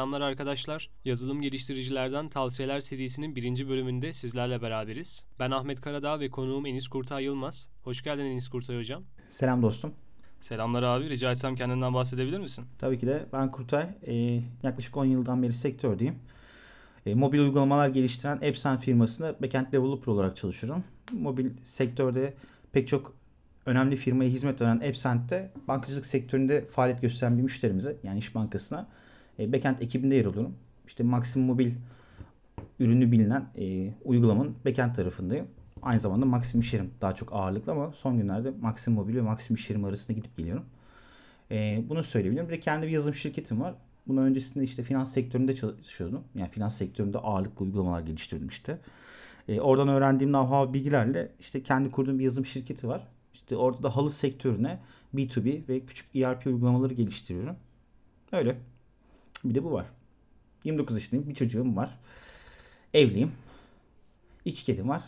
Selamlar arkadaşlar. Yazılım geliştiricilerden tavsiyeler serisinin birinci bölümünde sizlerle beraberiz. Ben Ahmet Karadağ ve konuğum Enis Kurtay Yılmaz. Hoş geldin Enis Kurtay Hocam. Selam dostum. Selamlar abi. Rica etsem kendinden bahsedebilir misin? Tabii ki de ben Kurtay. Ee, yaklaşık 10 yıldan beri sektördeyim. Ee, mobil uygulamalar geliştiren Epson firmasında backend developer olarak çalışıyorum. Mobil sektörde pek çok önemli firmaya hizmet veren Epsent'te bankacılık sektöründe faaliyet gösteren bir müşterimize yani İş Bankası'na e, backend ekibinde yer alıyorum. İşte Maxim Mobil ürünü bilinen e, uygulamanın backend tarafındayım. Aynı zamanda Maxim İşerim daha çok ağırlıklı ama son günlerde Maxim Mobil ve Maxim İşerim arasında gidip geliyorum. E, bunu söyleyebilirim. Bir de kendi bir yazılım şirketim var. Bunun öncesinde işte finans sektöründe çalışıyordum. Yani finans sektöründe ağırlıklı uygulamalar geliştirdim işte. E, oradan öğrendiğim know-how bilgilerle işte kendi kurduğum bir yazılım şirketi var. İşte orada da halı sektörüne B2B ve küçük ERP uygulamaları geliştiriyorum. Öyle. Bir de bu var. 29 yaşındayım. Bir çocuğum var. Evliyim. İki kedim var.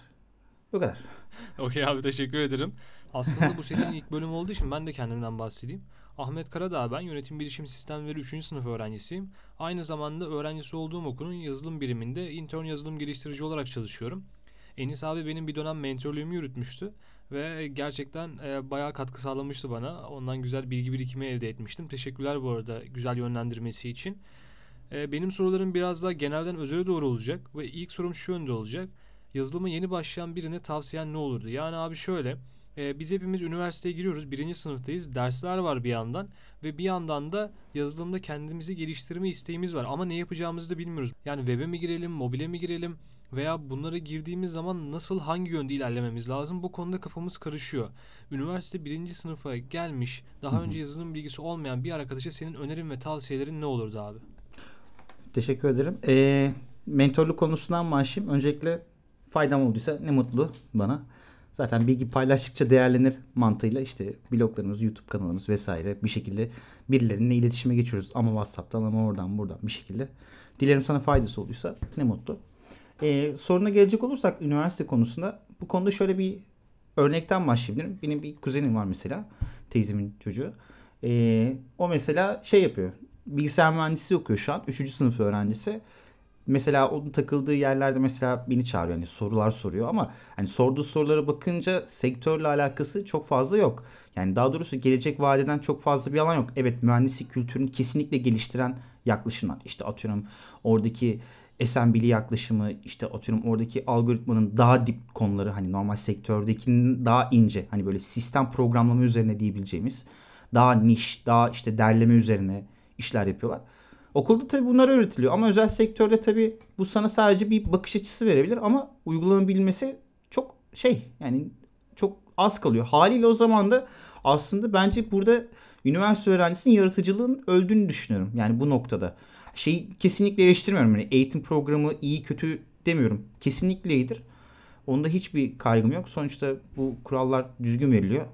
Bu kadar. Okey abi teşekkür ederim. Aslında bu serinin ilk bölümü olduğu için ben de kendimden bahsedeyim. Ahmet Karadağ ben yönetim bilişim sistemleri 3. sınıf öğrencisiyim. Aynı zamanda öğrencisi olduğum okulun yazılım biriminde intern yazılım geliştirici olarak çalışıyorum. Enis abi benim bir dönem mentörlüğümü yürütmüştü ve gerçekten e, bayağı katkı sağlamıştı bana. Ondan güzel bilgi birikimi elde etmiştim. Teşekkürler bu arada güzel yönlendirmesi için. E, benim sorularım biraz daha genelden özele doğru olacak ve ilk sorum şu yönde olacak. Yazılıma yeni başlayan birine tavsiyen ne olurdu? Yani abi şöyle, e, biz hepimiz üniversiteye giriyoruz, birinci sınıftayız, dersler var bir yandan ve bir yandan da yazılımda kendimizi geliştirme isteğimiz var ama ne yapacağımızı da bilmiyoruz. Yani web'e mi girelim, mobile mi girelim veya bunlara girdiğimiz zaman nasıl hangi yönde ilerlememiz lazım bu konuda kafamız karışıyor. Üniversite birinci sınıfa gelmiş, daha önce yazılım bilgisi olmayan bir arkadaşa senin önerin ve tavsiyelerin ne olurdu abi? Teşekkür ederim. E, mentorluk konusundan başlayayım. Öncelikle faydam olduysa ne mutlu bana. Zaten bilgi paylaştıkça değerlenir mantığıyla işte bloglarımız, YouTube kanalımız vesaire bir şekilde birilerinle iletişime geçiyoruz. Ama WhatsApp'tan ama oradan buradan bir şekilde. Dilerim sana faydası olduysa ne mutlu. Ee, soruna gelecek olursak üniversite konusunda bu konuda şöyle bir örnekten başlayabilirim. Benim bir kuzenim var mesela. Teyzemin çocuğu. Ee, o mesela şey yapıyor. Bilgisayar mühendisliği okuyor şu an. Üçüncü sınıf öğrencisi mesela onun takıldığı yerlerde mesela beni çağırıyor. Yani sorular soruyor ama hani sorduğu sorulara bakınca sektörle alakası çok fazla yok. Yani daha doğrusu gelecek vadeden çok fazla bir alan yok. Evet mühendislik kültürünü kesinlikle geliştiren yaklaşımlar. İşte atıyorum oradaki assembly yaklaşımı işte atıyorum oradaki algoritmanın daha dip konuları hani normal sektördekinin daha ince hani böyle sistem programlama üzerine diyebileceğimiz daha niş daha işte derleme üzerine işler yapıyorlar. Okulda tabii bunlar öğretiliyor ama özel sektörde tabii bu sana sadece bir bakış açısı verebilir ama uygulanabilmesi çok şey yani çok az kalıyor. Haliyle o zaman da aslında bence burada üniversite öğrencisinin yaratıcılığın öldüğünü düşünüyorum. Yani bu noktada. Şeyi kesinlikle eleştirmiyorum. Yani eğitim programı iyi kötü demiyorum. Kesinlikle iyidir. Onda hiçbir kaygım yok. Sonuçta bu kurallar düzgün veriliyor.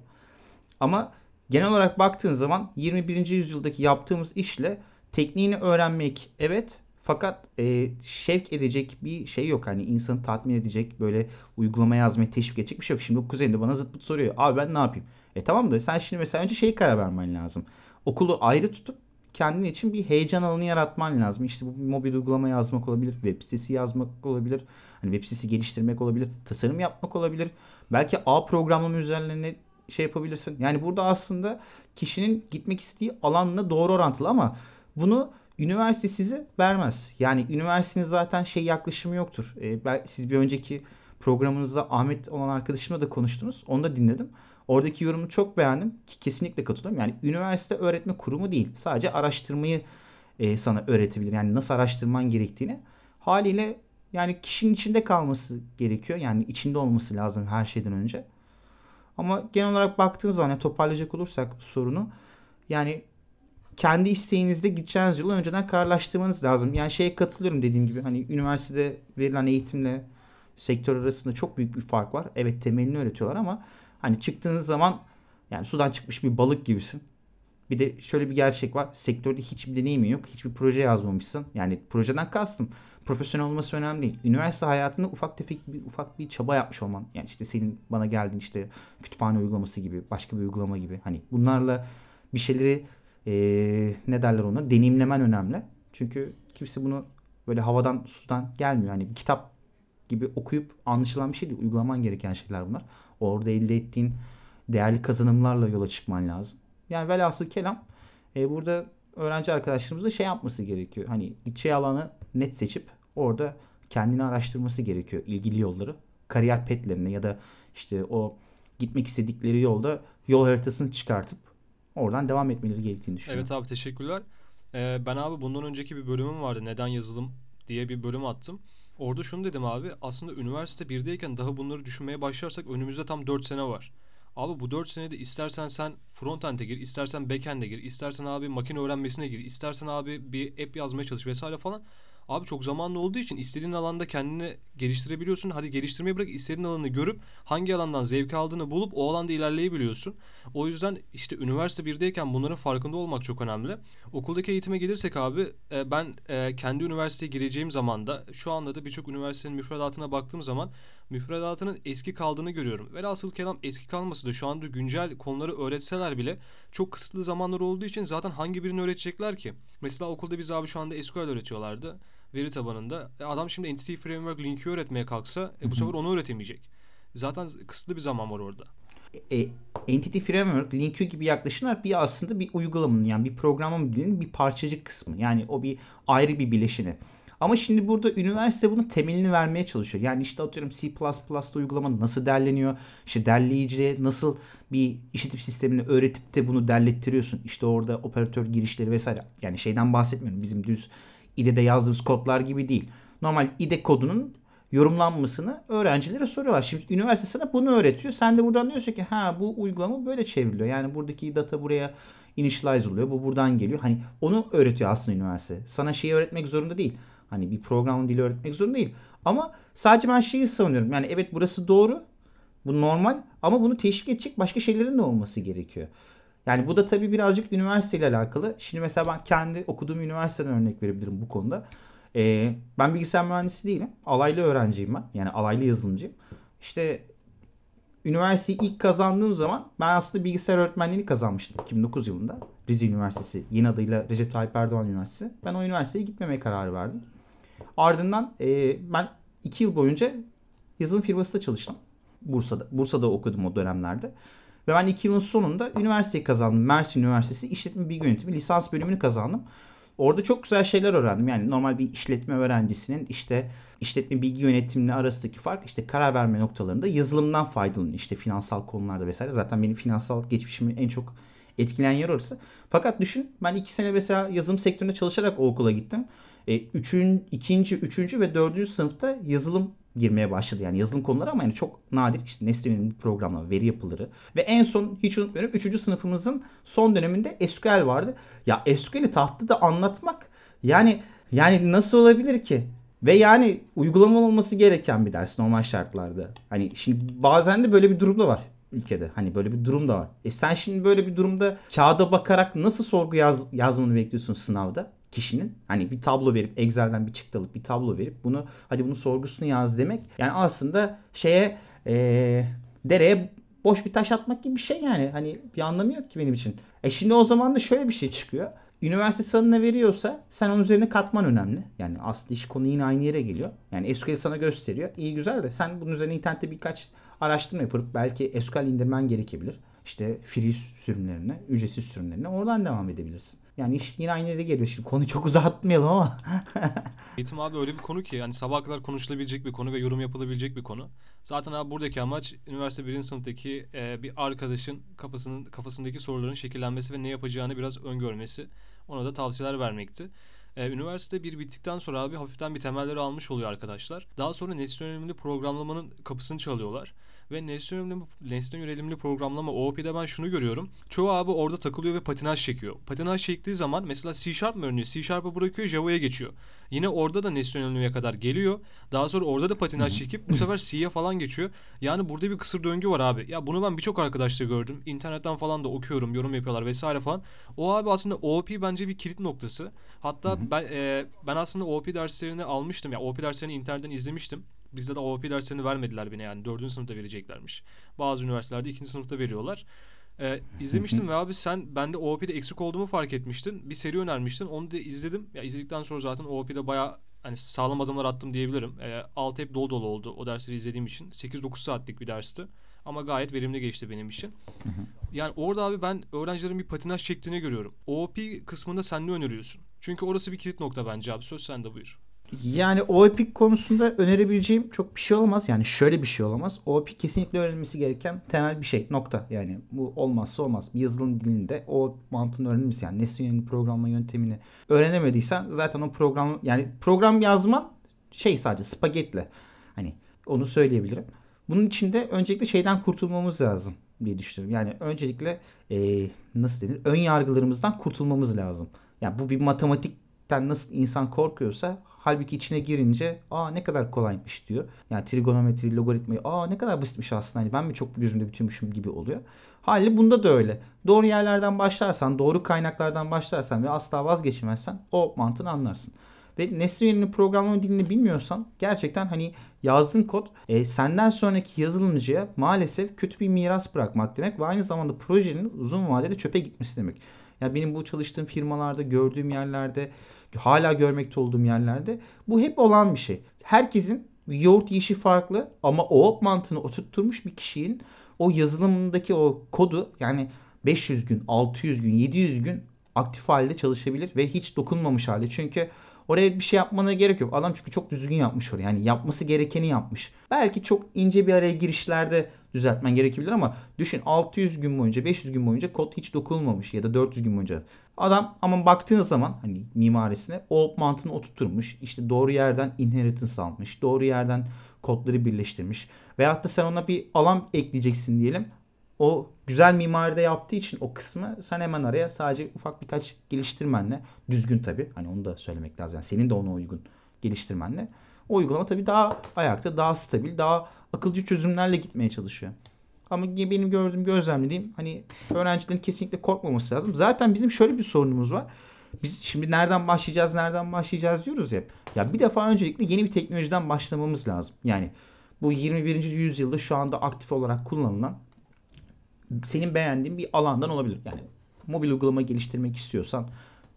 Ama genel olarak baktığın zaman 21. yüzyıldaki yaptığımız işle tekniğini öğrenmek evet fakat e, şevk edecek bir şey yok. Hani insanı tatmin edecek böyle uygulama yazmaya teşvik edecek bir şey yok. Şimdi o kuzenim bana zıt pıt soruyor. Abi ben ne yapayım? E tamam da sen şimdi mesela önce şeyi karar vermen lazım. Okulu ayrı tutup kendin için bir heyecan alanı yaratman lazım. İşte bu mobil uygulama yazmak olabilir, web sitesi yazmak olabilir, hani web sitesi geliştirmek olabilir, tasarım yapmak olabilir. Belki A programlama üzerine şey yapabilirsin. Yani burada aslında kişinin gitmek istediği alanla doğru orantılı ama bunu üniversite size vermez. Yani üniversitenin zaten şey yaklaşımı yoktur. E, siz bir önceki programınızda Ahmet olan arkadaşımla da konuştunuz. Onu da dinledim. Oradaki yorumu çok beğendim ki kesinlikle katılıyorum. Yani üniversite öğretme kurumu değil. Sadece araştırmayı e, sana öğretebilir. Yani nasıl araştırman gerektiğini. Haliyle yani kişinin içinde kalması gerekiyor. Yani içinde olması lazım her şeyden önce. Ama genel olarak baktığımız zaman yani toparlayacak olursak sorunu yani kendi isteğinizde gideceğiniz yolu önceden kararlaştırmanız lazım. Yani şeye katılıyorum dediğim gibi hani üniversitede verilen eğitimle sektör arasında çok büyük bir fark var. Evet temelini öğretiyorlar ama hani çıktığınız zaman yani sudan çıkmış bir balık gibisin. Bir de şöyle bir gerçek var. Sektörde hiçbir deneyimin yok. Hiçbir proje yazmamışsın. Yani projeden kastım. Profesyonel olması önemli değil. Üniversite hayatında ufak tefek bir ufak bir çaba yapmış olman. Yani işte senin bana geldiğin işte kütüphane uygulaması gibi, başka bir uygulama gibi. Hani bunlarla bir şeyleri eee, ne derler ona deneyimlemen önemli. Çünkü kimse bunu böyle havadan sudan gelmiyor. Hani bir kitap gibi okuyup anlaşılan bir şey değil. Uygulaman gereken şeyler bunlar. Orada elde ettiğin değerli kazanımlarla yola çıkman lazım. Yani velhasıl kelam e, burada öğrenci arkadaşlarımızın şey yapması gerekiyor. Hani gideceği alanı net seçip orada kendini araştırması gerekiyor. ilgili yolları. Kariyer petlerine ya da işte o gitmek istedikleri yolda yol haritasını çıkartıp oradan devam etmeleri gerektiğini düşünüyorum. Evet abi teşekkürler. Ee, ben abi bundan önceki bir bölümüm vardı. Neden yazılım diye bir bölüm attım. Orada şunu dedim abi. Aslında üniversite 1'deyken daha bunları düşünmeye başlarsak önümüzde tam 4 sene var. Abi bu 4 senede istersen sen frontend'e gir, istersen backend'e gir, istersen abi makine öğrenmesine gir, istersen abi bir app yazmaya çalış vesaire falan. Abi çok zamanlı olduğu için istediğin alanda kendini geliştirebiliyorsun. Hadi geliştirmeyi bırak istediğin alanı görüp hangi alandan zevk aldığını bulup o alanda ilerleyebiliyorsun. O yüzden işte üniversite 1'deyken bunların farkında olmak çok önemli. Okuldaki eğitime gelirsek abi e, ben e, kendi üniversiteye gireceğim zaman da şu anda da birçok üniversitenin müfredatına baktığım zaman müfredatının eski kaldığını görüyorum. Velhasıl kelam eski kalması da şu anda güncel konuları öğretseler bile çok kısıtlı zamanlar olduğu için zaten hangi birini öğretecekler ki? Mesela okulda biz abi şu anda SQL öğretiyorlardı veri tabanında. E, adam şimdi Entity Framework linki öğretmeye kalksa e, bu sefer onu öğretemeyecek. Zaten kısıtlı bir zaman var orada. E, Entity Framework, LinkU gibi yaklaşımlar bir aslında bir uygulamanın yani bir programlama dilinin bir parçacık kısmı. Yani o bir ayrı bir bileşeni. Ama şimdi burada üniversite bunun temelini vermeye çalışıyor. Yani işte atıyorum C++'da uygulama nasıl derleniyor? İşte derleyiciye nasıl bir işletim sistemini öğretip de bunu derlettiriyorsun. İşte orada operatör girişleri vesaire. Yani şeyden bahsetmiyorum. Bizim düz IDE'de yazdığımız kodlar gibi değil. Normal IDE kodunun yorumlanmasını öğrencilere soruyorlar. Şimdi üniversite sana bunu öğretiyor. Sen de buradan diyorsun ki ha bu uygulama böyle çevriliyor. Yani buradaki data buraya initialize oluyor. Bu buradan geliyor. Hani onu öğretiyor aslında üniversite. Sana şeyi öğretmek zorunda değil. Hani bir programın dili öğretmek zorunda değil. Ama sadece ben şeyi savunuyorum. Yani evet burası doğru. Bu normal ama bunu teşvik edecek başka şeylerin de olması gerekiyor. Yani bu da tabii birazcık üniversiteyle alakalı. Şimdi mesela ben kendi okuduğum üniversiteden örnek verebilirim bu konuda. Ee, ben bilgisayar mühendisi değilim. Alaylı öğrenciyim ben. Yani alaylı yazılımcıyım. İşte üniversiteyi ilk kazandığım zaman ben aslında bilgisayar öğretmenliğini kazanmıştım 2009 yılında. Rize Üniversitesi, yeni adıyla Recep Tayyip Erdoğan Üniversitesi. Ben o üniversiteye gitmemeye karar verdim. Ardından e, ben 2 yıl boyunca yazılım firmasında çalıştım. Bursa'da. Bursa'da okudum o dönemlerde. Ve ben 2 yılın sonunda üniversiteyi kazandım. Mersin Üniversitesi İşletme Bilgi Yönetimi lisans bölümünü kazandım. Orada çok güzel şeyler öğrendim. Yani normal bir işletme öğrencisinin işte işletme bilgi yönetimine arasındaki fark işte karar verme noktalarında yazılımdan faydalanıyor. İşte finansal konularda vesaire. Zaten benim finansal geçmişimi en çok etkileyen yer orası. Fakat düşün ben iki sene mesela yazılım sektöründe çalışarak o okula gittim. E, üçün, ikinci, üçüncü ve dördüncü sınıfta yazılım girmeye başladı. Yani yazılım konuları ama yani çok nadir işte nesne yönelimli programlama, veri yapıları ve en son hiç unutmuyorum 3. sınıfımızın son döneminde SQL vardı. Ya SQL'i tahtada anlatmak yani yani nasıl olabilir ki? Ve yani uygulama olması gereken bir ders normal şartlarda. Hani şimdi bazen de böyle bir durum da var ülkede. Hani böyle bir durum da var. E sen şimdi böyle bir durumda kağıda bakarak nasıl sorgu yaz, yazmanı bekliyorsun sınavda? Kişinin hani bir tablo verip Excel'den bir çıktı alıp bir tablo verip bunu hadi bunun sorgusunu yaz demek yani aslında şeye ee, dereye boş bir taş atmak gibi bir şey yani hani bir anlamı yok ki benim için. E şimdi o zaman da şöyle bir şey çıkıyor. Üniversite sana veriyorsa sen onun üzerine katman önemli. Yani aslında iş konu yine aynı yere geliyor. Yani SQL sana gösteriyor. İyi güzel de sen bunun üzerine internette birkaç araştırma yapıp belki SQL indirmen gerekebilir. İşte free sürümlerine, ücretsiz sürümlerine oradan devam edebilirsin. Yani iş yine aynı yere geliyor. Şimdi konuyu çok uzatmayalım ama. Eğitim abi öyle bir konu ki yani sabaha kadar konuşulabilecek bir konu ve yorum yapılabilecek bir konu. Zaten abi buradaki amaç üniversite birinci sınıftaki e, bir arkadaşın kafasının kafasındaki soruların şekillenmesi ve ne yapacağını biraz öngörmesi. Ona da tavsiyeler vermekti. Ee, üniversite bir bittikten sonra abi hafiften bir temelleri almış oluyor arkadaşlar. Daha sonra nesne yönelimli programlamanın kapısını çalıyorlar. Ve nesne yönelimli, nesne yönelimli programlama OOP'de ben şunu görüyorum. Çoğu abi orada takılıyor ve patinaj çekiyor. Patinaj çektiği zaman mesela C Sharp mı öğreniyor? C Sharp'ı bırakıyor Java'ya geçiyor. Yine orada da nesne yönelimliğe kadar geliyor. Daha sonra orada da patinaj çekip bu sefer C'ye falan geçiyor. Yani burada bir kısır döngü var abi. Ya bunu ben birçok arkadaşta gördüm. İnternetten falan da okuyorum, yorum yapıyorlar vesaire falan. O abi aslında OOP bence bir kilit noktası. Hatta ben e, ben aslında OOP derslerini almıştım. Ya OOP derslerini internetten izlemiştim. Bizde de OOP derslerini vermediler bana yani. Dördüncü sınıfta vereceklermiş. Bazı üniversitelerde ikinci sınıfta veriyorlar. Ee, izlemiştim ve abi sen bende OOP'de eksik olduğumu fark etmiştin. Bir seri önermiştin. Onu da izledim. Ya izledikten sonra zaten OOP'de bayağı hani sağlam adımlar attım diyebilirim. Ee, altı hep dolu dolu oldu o dersleri izlediğim için. 8-9 saatlik bir dersti. Ama gayet verimli geçti benim için. Yani orada abi ben öğrencilerin bir patinaj çektiğini görüyorum. OOP kısmında sen ne öneriyorsun? Çünkü orası bir kilit nokta bence abi. Söz sende buyur. Yani OOP konusunda önerebileceğim çok bir şey olamaz. Yani şöyle bir şey olamaz. OOP kesinlikle öğrenilmesi gereken temel bir şey. Nokta. Yani bu olmazsa olmaz. Bir yazılım dilinde o mantığın öğrenilmesi yani nesne yönelik programlama yöntemini öğrenemediysen zaten o program yani program yazman şey sadece spagetle. Hani onu söyleyebilirim. Bunun için de öncelikle şeyden kurtulmamız lazım diye düşünüyorum. Yani öncelikle eee, nasıl denir? Ön yargılarımızdan kurtulmamız lazım. Yani bu bir matematikten nasıl insan korkuyorsa halbuki içine girince aa ne kadar kolaymış diyor. Yani trigonometri, logaritmayı aa ne kadar basitmiş aslında. Hani ben mi çok gözümde bütünmüşüm gibi oluyor. Hali bunda da öyle. Doğru yerlerden başlarsan, doğru kaynaklardan başlarsan ve asla vazgeçmezsen o mantığını anlarsın. Ve yönelimli programlama dilini bilmiyorsan gerçekten hani yazdığın kod e, senden sonraki yazılımcıya maalesef kötü bir miras bırakmak demek ve aynı zamanda projenin uzun vadede çöpe gitmesi demek. Ya benim bu çalıştığım firmalarda, gördüğüm yerlerde, hala görmekte olduğum yerlerde bu hep olan bir şey. Herkesin yoğurt yiyişi farklı ama o mantığını oturtturmuş bir kişinin o yazılımındaki o kodu yani 500 gün, 600 gün, 700 gün aktif halde çalışabilir ve hiç dokunmamış halde. Çünkü oraya bir şey yapmana gerek yok. Adam çünkü çok düzgün yapmış orayı. Yani yapması gerekeni yapmış. Belki çok ince bir araya girişlerde düzeltmen gerekebilir ama düşün 600 gün boyunca 500 gün boyunca kod hiç dokunulmamış ya da 400 gün boyunca. Adam ama baktığın zaman hani mimarisine o mantığını oturtturmuş. İşte doğru yerden inheritance almış. Doğru yerden kodları birleştirmiş. Veyahut da sen ona bir alan ekleyeceksin diyelim. O güzel mimaride yaptığı için o kısmı sen hemen araya sadece ufak birkaç geliştirmenle düzgün tabi hani onu da söylemek lazım. Yani senin de ona uygun geliştirmenle o uygulama tabi daha ayakta, daha stabil, daha akılcı çözümlerle gitmeye çalışıyor. Ama benim gördüğüm, gözlemlediğim hani öğrencilerin kesinlikle korkmaması lazım. Zaten bizim şöyle bir sorunumuz var. Biz şimdi nereden başlayacağız, nereden başlayacağız diyoruz ya. Ya bir defa öncelikle yeni bir teknolojiden başlamamız lazım. Yani bu 21. yüzyılda şu anda aktif olarak kullanılan senin beğendiğin bir alandan olabilir. Yani mobil uygulama geliştirmek istiyorsan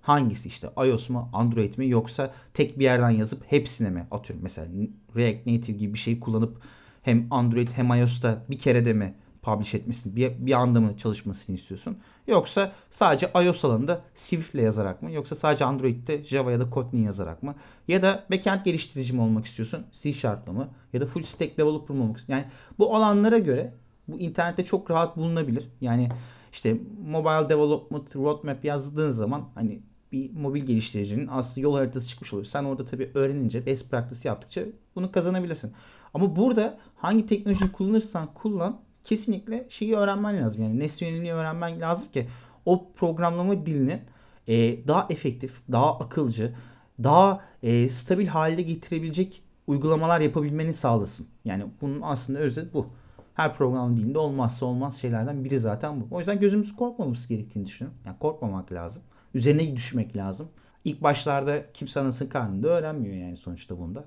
hangisi işte iOS mu Android mi yoksa tek bir yerden yazıp hepsine mi atıyorum? Mesela React Native gibi bir şey kullanıp hem Android hem iOS'ta bir kere de mi publish etmesini bir, bir anda mı çalışmasını istiyorsun? Yoksa sadece iOS alanında Swift ile yazarak mı yoksa sadece Android'de Java ya da Kotlin yazarak mı? Ya da backend geliştirici mi olmak istiyorsun C Sharp'la mı? Ya da full stack developer mı olmak istiyorsun? Yani bu alanlara göre bu internette çok rahat bulunabilir. Yani işte mobile development roadmap yazdığın zaman hani bir mobil geliştiricinin aslında yol haritası çıkmış oluyor. Sen orada tabii öğrenince, best practice yaptıkça bunu kazanabilirsin. Ama burada hangi teknolojiyi kullanırsan kullan kesinlikle şeyi öğrenmen lazım. Yani nesne yönelimini öğrenmen lazım ki o programlama dilinin e, daha efektif, daha akılcı, daha e, stabil halde getirebilecek uygulamalar yapabilmeni sağlasın. Yani bunun aslında özet bu. Her program dilinde olmazsa olmaz şeylerden biri zaten bu. O yüzden gözümüz korkmaması gerektiğini düşünüyorum. Yani korkmamak lazım. Üzerine düşmek lazım. İlk başlarda kimse anasının karnında öğrenmiyor yani sonuçta bunda.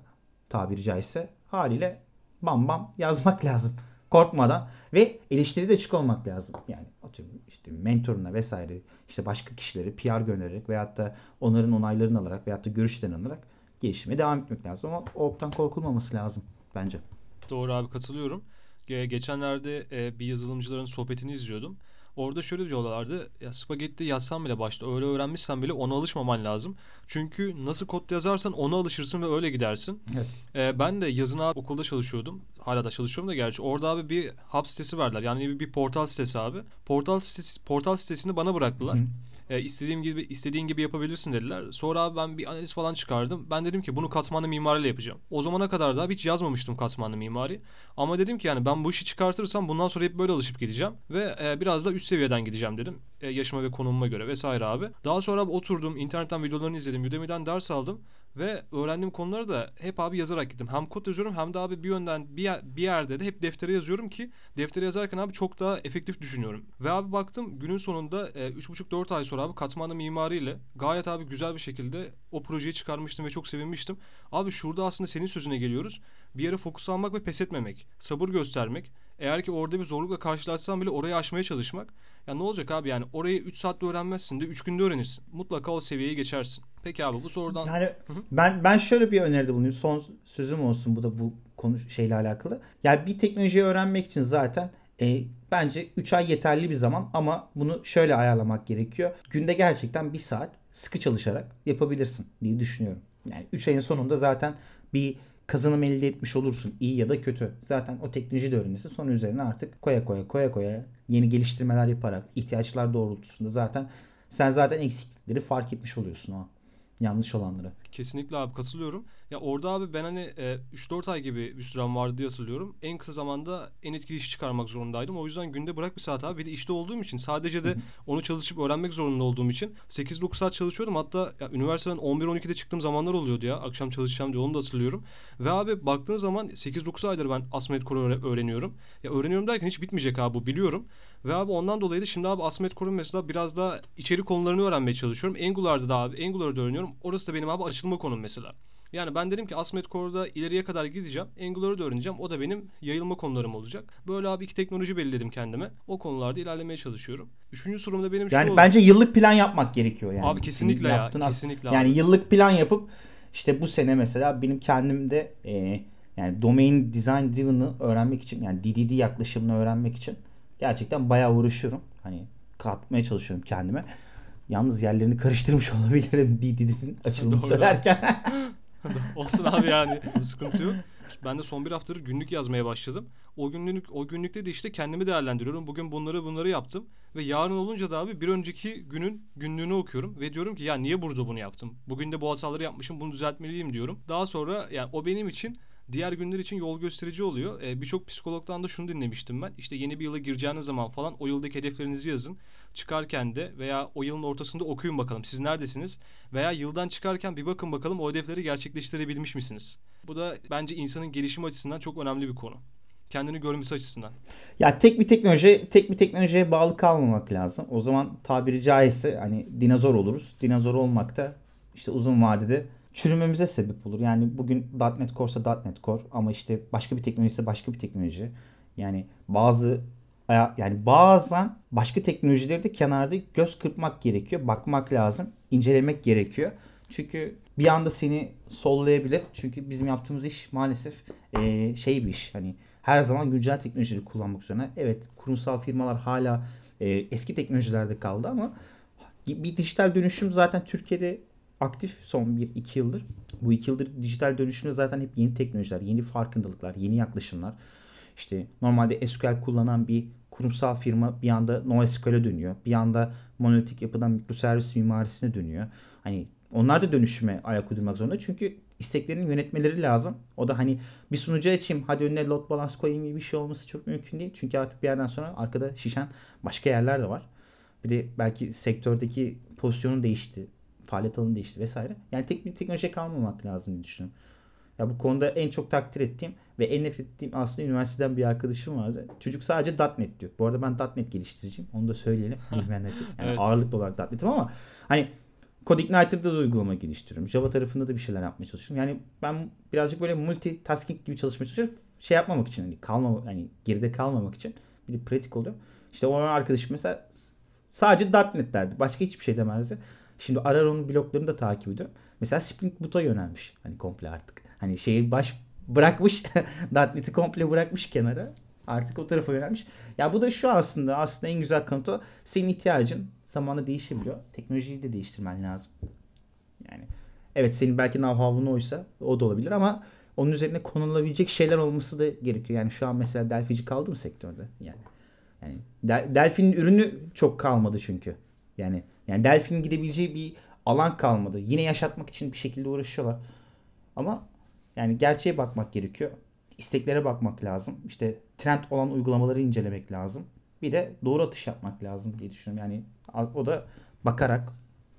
Tabiri caizse haliyle bam bam yazmak lazım. Korkmadan ve eleştiri de açık olmak lazım. Yani atıyorum işte mentoruna vesaire işte başka kişileri PR göndererek veyahut da onların onaylarını alarak veyahut da görüşlerini alarak gelişime devam etmek lazım. Ama oktan korkulmaması lazım bence. Doğru abi katılıyorum. Ge- Geçenlerde e, bir yazılımcıların sohbetini izliyordum. Orada şöyle diyorlardı. Ya spagetti yazsan bile başta öyle öğrenmişsen bile ona alışmaman lazım. Çünkü nasıl kod yazarsan ona alışırsın ve öyle gidersin. Evet. E, ben de yazın abi okulda çalışıyordum. Hala da çalışıyorum da gerçi. Orada abi bir hub sitesi verdiler. Yani bir, bir portal sitesi abi. Portal sitesi, portal sitesini bana bıraktılar. Hı. E, istediğim gibi istediğin gibi yapabilirsin dediler. Sonra abi ben bir analiz falan çıkardım. Ben dedim ki bunu katmanlı mimariyle yapacağım. O zamana kadar da hiç yazmamıştım katmanlı mimari. Ama dedim ki yani ben bu işi çıkartırsam bundan sonra hep böyle alışıp gideceğim ve e, biraz da üst seviyeden gideceğim dedim. E, yaşıma ve konumuma göre vesaire abi. Daha sonra abi oturdum, internetten videolarını izledim, Udemy'den ders aldım ve öğrendiğim konuları da hep abi yazarak gittim. Hem kod yazıyorum hem de abi bir yönden bir, yer- bir yerde de hep deftere yazıyorum ki deftere yazarken abi çok daha efektif düşünüyorum. Ve abi baktım günün sonunda e, 3,5-4 ay sonra abi katmanlı mimariyle gayet abi güzel bir şekilde o projeyi çıkarmıştım ve çok sevinmiştim. Abi şurada aslında senin sözüne geliyoruz. Bir yere fokuslanmak ve pes etmemek, sabır göstermek. Eğer ki orada bir zorlukla karşılaşsan bile orayı aşmaya çalışmak. Ya ne olacak abi yani orayı 3 saatte öğrenmezsin de 3 günde öğrenirsin. Mutlaka o seviyeyi geçersin. Peki abi bu sorudan Yani ben ben şöyle bir öneride bulunayım. Son sözüm olsun bu da bu konu şeyle alakalı. Yani bir teknolojiyi öğrenmek için zaten e, bence 3 ay yeterli bir zaman ama bunu şöyle ayarlamak gerekiyor. Günde gerçekten bir saat sıkı çalışarak yapabilirsin diye düşünüyorum. Yani 3 ayın sonunda zaten bir kazanım elde etmiş olursun. iyi ya da kötü. Zaten o teknolojiyi de öğrenirsin. Sonra üzerine artık koya koya koya koya yeni geliştirmeler yaparak ihtiyaçlar doğrultusunda zaten sen zaten eksiklikleri fark etmiş oluyorsun o an. Yanlış olanları. Kesinlikle abi katılıyorum. Ya orada abi ben hani e, 3-4 ay gibi bir sürem vardı diye hatırlıyorum. En kısa zamanda en etkili işi çıkarmak zorundaydım. O yüzden günde bırak bir saat abi. Bir de işte olduğum için sadece de onu çalışıp öğrenmek zorunda olduğum için 8-9 saat çalışıyordum. Hatta ya, üniversiteden 11-12'de çıktığım zamanlar oluyordu ya. Akşam çalışacağım diye onu da hatırlıyorum. Ve abi baktığın zaman 8-9 aydır ben Asmet öğre- öğreniyorum. Ya öğreniyorum derken hiç bitmeyecek abi bu biliyorum. Ve abi ondan dolayı da şimdi abi Asmet Core'un mesela biraz daha içerik konularını öğrenmeye çalışıyorum. Angular'da da abi Angular'da öğreniyorum. Orası da benim abi açılma konum mesela. Yani ben dedim ki Asmet Core'da ileriye kadar gideceğim. Angular'ı da öğreneceğim. O da benim yayılma konularım olacak. Böyle abi iki teknoloji belirledim kendime. O konularda ilerlemeye çalışıyorum. Üçüncü sorumda benim şu Yani oldu. bence yıllık plan yapmak gerekiyor yani. Abi kesinlikle ya, yaptığın as- kesinlikle Yani abi. yıllık plan yapıp işte bu sene mesela benim kendimde e, yani domain design driven'ı öğrenmek için yani DDD yaklaşımını öğrenmek için gerçekten bayağı uğraşıyorum. Hani katmaya çalışıyorum kendime. Yalnız yerlerini karıştırmış olabilirim DDD'nin açılımını Doğru. söylerken. Olsun abi yani. Sıkıntı yok. Ben de son bir haftadır günlük yazmaya başladım. O günlük o günlükte de işte kendimi değerlendiriyorum. Bugün bunları bunları yaptım ve yarın olunca da abi bir önceki günün günlüğünü okuyorum ve diyorum ki ya niye burada bunu yaptım? Bugün de bu hataları yapmışım. Bunu düzeltmeliyim diyorum. Daha sonra yani o benim için diğer günler için yol gösterici oluyor. Ee, Birçok psikologdan da şunu dinlemiştim ben. İşte yeni bir yıla gireceğiniz zaman falan o yıldaki hedeflerinizi yazın. Çıkarken de veya o yılın ortasında okuyun bakalım siz neredesiniz? Veya yıldan çıkarken bir bakın bakalım o hedefleri gerçekleştirebilmiş misiniz? Bu da bence insanın gelişim açısından çok önemli bir konu. Kendini görmesi açısından. Ya tek bir teknoloji, tek bir teknolojiye bağlı kalmamak lazım. O zaman tabiri caizse hani dinozor oluruz. Dinozor olmak da işte uzun vadede çürümemize sebep olur. Yani bugün .NET Core'sa .NET Core ama işte başka bir teknoloji ise başka bir teknoloji. Yani bazı yani bazen başka teknolojileri de kenarda göz kırpmak gerekiyor. Bakmak lazım. incelemek gerekiyor. Çünkü bir anda seni sollayabilir. Çünkü bizim yaptığımız iş maalesef eee, şey bir iş. Hani her zaman güncel teknolojileri kullanmak üzerine. Evet kurumsal firmalar hala eee, eski teknolojilerde kaldı ama bir dijital dönüşüm zaten Türkiye'de aktif son 1-2 yıldır. Bu 2 yıldır dijital dönüşümde zaten hep yeni teknolojiler, yeni farkındalıklar, yeni yaklaşımlar. İşte normalde SQL kullanan bir kurumsal firma bir anda NoSQL'e dönüyor. Bir anda monolitik yapıdan mikroservis mimarisine dönüyor. Hani onlar da dönüşüme ayak uydurmak zorunda. Çünkü isteklerini yönetmeleri lazım. O da hani bir sunucu açayım hadi önüne load balance koyayım gibi bir şey olması çok mümkün değil. Çünkü artık bir yerden sonra arkada şişen başka yerler de var. Bir de belki sektördeki pozisyonu değişti. Faaliyet alanı değişti vesaire. Yani tek bir teknolojiye kalmamak lazım diye düşünüyorum. Ya bu konuda en çok takdir ettiğim ve en nefret ettiğim aslında üniversiteden bir arkadaşım vardı. Çocuk sadece .NET diyor. Bu arada ben .NET geliştiriciyim. Onu da söyleyelim. Bilmeyenler için. Yani Evet. ağırlıklı olarak .NET'im ama hani CodeIgniter'da da uygulama geliştiriyorum. Java tarafında da bir şeyler yapmaya çalışıyorum. Yani ben birazcık böyle multitasking gibi çalışmaya çalışıyorum. Şey yapmamak için hani kalmamak hani geride kalmamak için bir de pratik oluyor. İşte o arkadaşım mesela sadece .NET derdi. Başka hiçbir şey demezdi. Şimdi arar onun bloklarını da takip ediyorum. Mesela Spring Boot'a yönelmiş. Hani komple artık. Hani şeyi baş bırakmış. .NET'i komple bırakmış kenara. Artık o tarafa yönelmiş. Ya bu da şu aslında aslında en güzel kanıt o. Senin ihtiyacın zamanla değişebiliyor. Teknolojiyi de değiştirmen lazım. Yani evet senin belki know-how'un oysa o da olabilir ama onun üzerine konulabilecek şeyler olması da gerekiyor. Yani şu an mesela Delphici kaldı mı sektörde? Yani yani Del- Delphi'nin ürünü çok kalmadı çünkü. Yani yani Delphi'nin gidebileceği bir alan kalmadı. Yine yaşatmak için bir şekilde uğraşıyorlar. Ama yani gerçeğe bakmak gerekiyor. İsteklere bakmak lazım. İşte trend olan uygulamaları incelemek lazım. Bir de doğru atış yapmak lazım diye düşünüyorum. Yani o da bakarak,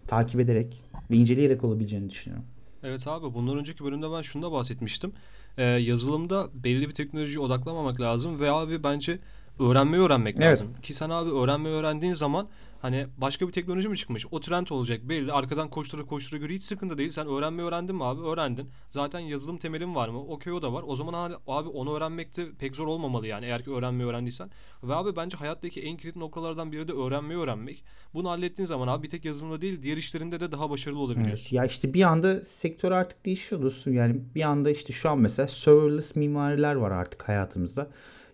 takip ederek ve inceleyerek olabileceğini düşünüyorum. Evet abi bundan önceki bölümde ben şunu da bahsetmiştim. Ee, yazılımda belli bir teknolojiye odaklamamak lazım ve abi bence öğrenmeyi öğrenmek Evet. lazım. Ki sen abi öğrenmeyi öğrendiğin zaman hani başka bir teknoloji mi çıkmış? O trend olacak belli. Arkadan koştura koştura göre hiç sıkıntı değil. Sen öğrenmeyi öğrendin mi abi? Öğrendin. Zaten yazılım temelin var mı? Okey o da var. O zaman abi, abi onu öğrenmekte pek zor olmamalı yani eğer ki öğrenmeyi öğrendiysen. Ve abi bence hayattaki en kilit noktalardan biri de öğrenmeyi öğrenmek. Bunu hallettiğin zaman abi bir tek yazılımda değil diğer işlerinde de daha başarılı Evet. olabiliyorsun. Ya işte bir anda sektör artık değişiyor dostum. Yani bir anda işte şu an mesela serverless mimariler var artık hayatımızda.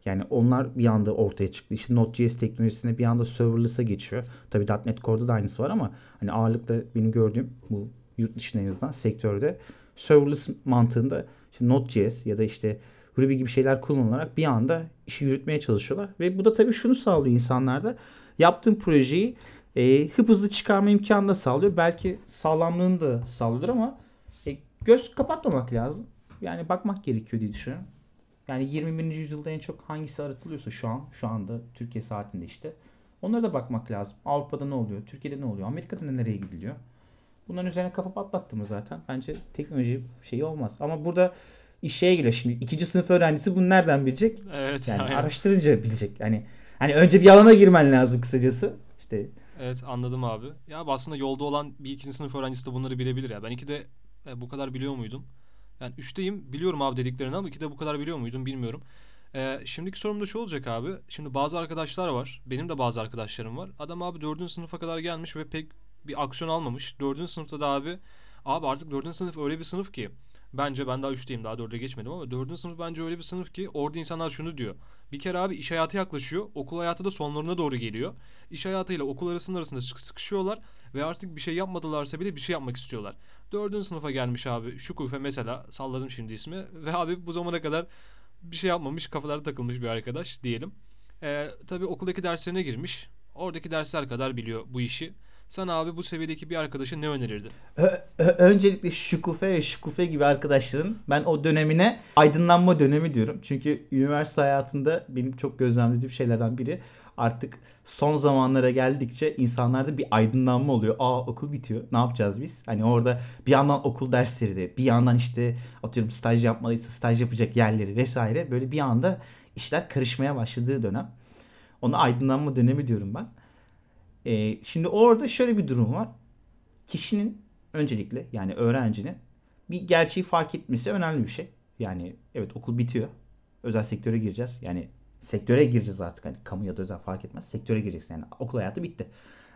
Yani onlar bir anda ortaya çıktı. İşte Node.js teknolojisine bir anda serverless'a geçiyor. Tabii .NET Core'da da aynısı var ama hani ağırlıkla benim gördüğüm bu yurt dışında en azından sektörde serverless mantığında işte Node.js ya da işte Ruby gibi şeyler kullanılarak bir anda işi yürütmeye çalışıyorlar. Ve bu da tabii şunu sağlıyor insanlarda. Yaptığın projeyi e, hıp hızlı çıkarma imkanı da sağlıyor. Belki sağlamlığını da sağlıyordur ama e, göz kapatmamak lazım. Yani bakmak gerekiyor diye düşünüyorum. Yani 21. yüzyılda en çok hangisi aratılıyorsa şu an, şu anda Türkiye saatinde işte. Onlara da bakmak lazım. Avrupa'da ne oluyor? Türkiye'de ne oluyor? Amerika'da nereye gidiliyor? Bunların üzerine kafa patlattı mı zaten? Bence teknoloji şeyi olmaz. Ama burada iş şeye geliyor şimdi. ikinci sınıf öğrencisi bunu nereden bilecek? Evet. Yani aynen. araştırınca bilecek. Yani hani önce bir alana girmen lazım kısacası. İşte Evet anladım abi. Ya aslında yolda olan bir ikinci sınıf öğrencisi de bunları bilebilir ya. Ben ikide e, bu kadar biliyor muydum? Yani üçteyim biliyorum abi dediklerini ama ikide bu kadar biliyor muydum bilmiyorum. E, şimdiki sorum da şu olacak abi. Şimdi bazı arkadaşlar var. Benim de bazı arkadaşlarım var. Adam abi dördüncü sınıfa kadar gelmiş ve pek bir aksiyon almamış. Dördüncü sınıfta da abi abi artık dördüncü sınıf öyle bir sınıf ki bence ben daha üçteyim daha dörde geçmedim ama dördüncü sınıf bence öyle bir sınıf ki orada insanlar şunu diyor. Bir kere abi iş hayatı yaklaşıyor. Okul hayatı da sonlarına doğru geliyor. İş hayatıyla okul arasının arasında sık- sıkışıyorlar ve artık bir şey yapmadılarsa bile bir şey yapmak istiyorlar. Dördüncü sınıfa gelmiş abi Şükufe mesela salladım şimdi ismi ve abi bu zamana kadar bir şey yapmamış kafaları takılmış bir arkadaş diyelim. Ee, tabii okuldaki derslerine girmiş. Oradaki dersler kadar biliyor bu işi. Sen abi bu seviyedeki bir arkadaşa ne önerirdin? Ö- ö- öncelikle Şükufe ve Şükufe gibi arkadaşların ben o dönemine aydınlanma dönemi diyorum. Çünkü üniversite hayatında benim çok gözlemlediğim şeylerden biri artık son zamanlara geldikçe insanlarda bir aydınlanma oluyor. Aa okul bitiyor. Ne yapacağız biz? Hani orada bir yandan okul dersleri de bir yandan işte atıyorum staj yapmalıysa staj yapacak yerleri vesaire böyle bir anda işler karışmaya başladığı dönem. Ona aydınlanma dönemi diyorum ben. Ee, şimdi orada şöyle bir durum var. Kişinin öncelikle yani öğrencinin bir gerçeği fark etmesi önemli bir şey. Yani evet okul bitiyor. Özel sektöre gireceğiz. Yani sektöre gireceğiz artık. Hani kamu ya da özel fark etmez. Sektöre gireceksin. Yani okul hayatı bitti.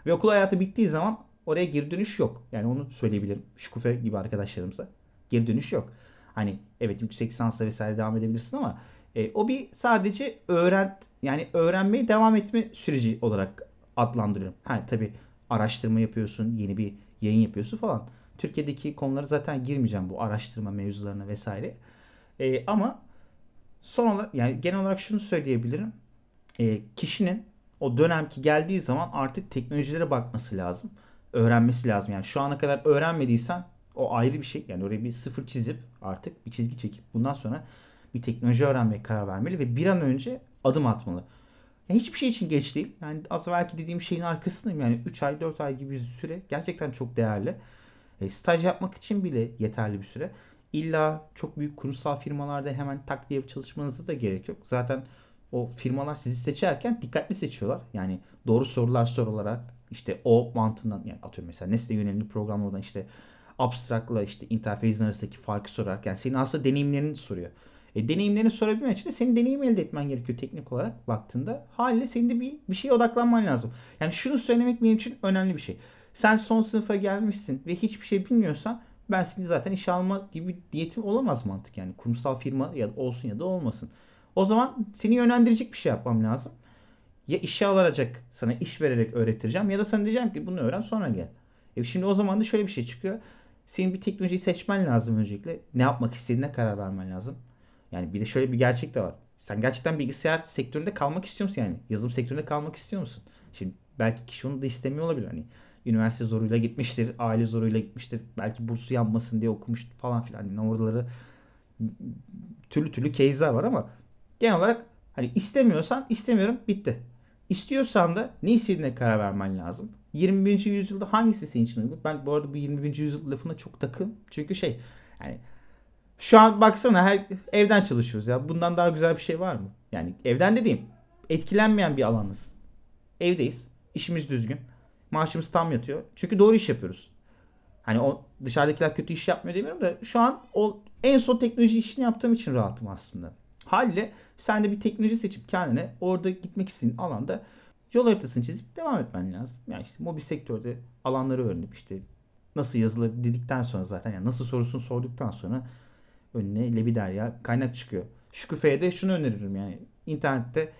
Ve okul hayatı bittiği zaman oraya geri dönüş yok. Yani onu söyleyebilirim. Şükufe gibi arkadaşlarımıza. Geri dönüş yok. Hani evet yüksek lisansla vesaire devam edebilirsin ama e, o bir sadece öğren yani öğrenmeye devam etme süreci olarak adlandırıyorum. Ha tabii araştırma yapıyorsun, yeni bir yayın yapıyorsun falan. Türkiye'deki konulara zaten girmeyeceğim bu araştırma mevzularına vesaire. E, ama son olarak yani genel olarak şunu söyleyebilirim. E, kişinin o dönemki geldiği zaman artık teknolojilere bakması lazım. Öğrenmesi lazım. Yani şu ana kadar öğrenmediysen o ayrı bir şey. Yani oraya bir sıfır çizip artık bir çizgi çekip bundan sonra bir teknoloji öğrenmeye karar vermeli ve bir an önce adım atmalı. Yani hiçbir şey için geç değil. Yani az evvelki dediğim şeyin arkasındayım. Yani 3 ay 4 ay gibi bir süre gerçekten çok değerli. E, staj yapmak için bile yeterli bir süre. İlla çok büyük kurumsal firmalarda hemen tak diye çalışmanıza da gerek yok. Zaten o firmalar sizi seçerken dikkatli seçiyorlar. Yani doğru sorular sorularak işte o mantığından yani atıyorum mesela nesne yönelimli programlardan işte abstractla işte interface'in arasındaki farkı sorarak yani senin aslında deneyimlerini soruyor. E, deneyimlerini sorabilmek için de senin deneyim elde etmen gerekiyor teknik olarak baktığında. Haliyle senin de bir, bir şeye odaklanman lazım. Yani şunu söylemek benim için önemli bir şey. Sen son sınıfa gelmişsin ve hiçbir şey bilmiyorsan ben seni zaten işe alma gibi bir niyetim olamaz mantık yani. Kurumsal firma ya olsun ya da olmasın. O zaman seni yönlendirecek bir şey yapmam lazım. Ya işe alacak sana iş vererek öğretireceğim ya da sana diyeceğim ki bunu öğren sonra gel. E şimdi o zaman da şöyle bir şey çıkıyor. Senin bir teknolojiyi seçmen lazım öncelikle. Ne yapmak istediğine karar vermen lazım. Yani bir de şöyle bir gerçek de var. Sen gerçekten bilgisayar sektöründe kalmak istiyor musun yani? Yazılım sektöründe kalmak istiyor musun? Şimdi belki kişi onu da istemiyor olabilir. Hani üniversite zoruyla gitmiştir, aile zoruyla gitmiştir. Belki bursu yanmasın diye okumuş falan filan. Yani oraları türlü türlü case'ler var ama genel olarak hani istemiyorsan istemiyorum bitti. İstiyorsan da ne istediğine karar vermen lazım. 21. yüzyılda hangisi senin için uygun? Ben bu arada bu 21. yüzyıl lafına çok takım. Çünkü şey yani şu an baksana her evden çalışıyoruz ya. Bundan daha güzel bir şey var mı? Yani evden dediğim etkilenmeyen bir alanız. Evdeyiz. işimiz düzgün. Maaşımız tam yatıyor. Çünkü doğru iş yapıyoruz. Hani o dışarıdakiler kötü iş yapmıyor demiyorum da şu an o en son teknoloji işini yaptığım için rahatım aslında. Haliyle sen de bir teknoloji seçip kendine orada gitmek istediğin alanda yol haritasını çizip devam etmen lazım. Yani işte mobil sektörde alanları öğrenip işte nasıl yazılır dedikten sonra zaten yani nasıl sorusunu sorduktan sonra önüne lebiderya kaynak çıkıyor. Şükufe'ye de şunu öneririm yani internette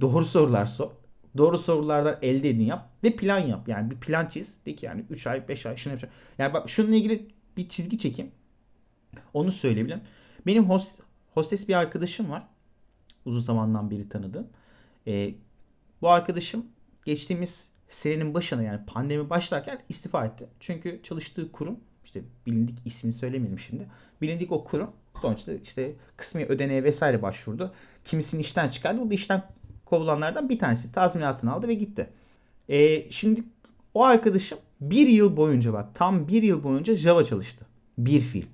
doğru sorular sor. Doğru sorulardan elde edin yap ve plan yap. Yani bir plan çiz. De ki yani 3 ay 5 ay şunu yapacağım. Yani bak şununla ilgili bir çizgi çekeyim. Onu söyleyebilirim. Benim host, hostes bir arkadaşım var. Uzun zamandan beri tanıdığım. Ee, bu arkadaşım geçtiğimiz senenin başına yani pandemi başlarken istifa etti. Çünkü çalıştığı kurum işte bilindik ismini söylemeyelim şimdi. Bilindik o kurum sonuçta işte kısmi ödeneğe vesaire başvurdu. Kimisini işten çıkardı. O da işten kovulanlardan bir tanesi. Tazminatını aldı ve gitti. Ee, şimdi o arkadaşım bir yıl boyunca bak tam bir yıl boyunca Java çalıştı. Bir fil.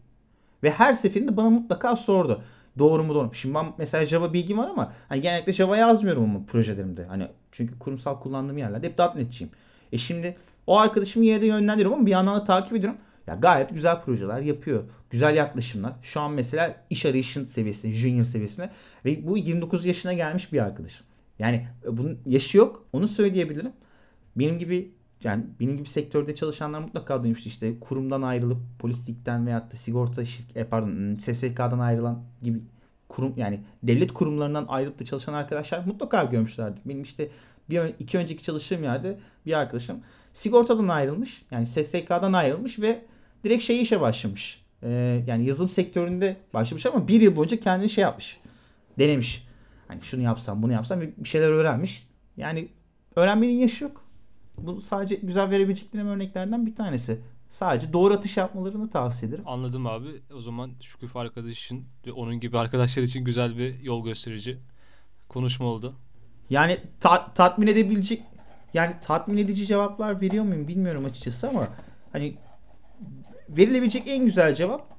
Ve her seferinde bana mutlaka sordu. Doğru mu doğru mu? Şimdi ben mesela Java bilgim var ama hani genellikle Java yazmıyorum ama projelerimde. Hani çünkü kurumsal kullandığım yerlerde hep .NET'çiyim. E şimdi o arkadaşımı yine de yönlendiriyorum ama bir yandan da takip ediyorum. Ya gayet güzel projeler yapıyor. Güzel yaklaşımlar. Şu an mesela iş arayışın seviyesinde, junior seviyesinde ve bu 29 yaşına gelmiş bir arkadaşım. Yani bunun yaşı yok. Onu söyleyebilirim. Benim gibi yani benim gibi sektörde çalışanlar mutlaka duymuştu işte kurumdan ayrılıp polislikten veyahut da sigorta şirk- e, pardon SSK'dan ayrılan gibi kurum yani devlet kurumlarından ayrılıp da çalışan arkadaşlar mutlaka görmüşlerdir. Benim işte bir iki önceki çalıştığım yerde bir arkadaşım sigortadan ayrılmış yani SSK'dan ayrılmış ve direkt şey işe başlamış. Ee, yani yazılım sektöründe başlamış ama bir yıl boyunca kendini şey yapmış. Denemiş. Hani şunu yapsam bunu yapsam bir şeyler öğrenmiş. Yani öğrenmenin yaşı yok. Bu sadece güzel verebileceklerim örneklerden bir tanesi. Sadece doğru atış yapmalarını tavsiye ederim. Anladım abi. O zaman Şüküf arkadaşın ve onun gibi arkadaşlar için güzel bir yol gösterici konuşma oldu. Yani ta- tatmin edebilecek yani tatmin edici cevaplar veriyor muyum bilmiyorum açıkçası ama hani verilebilecek en güzel cevap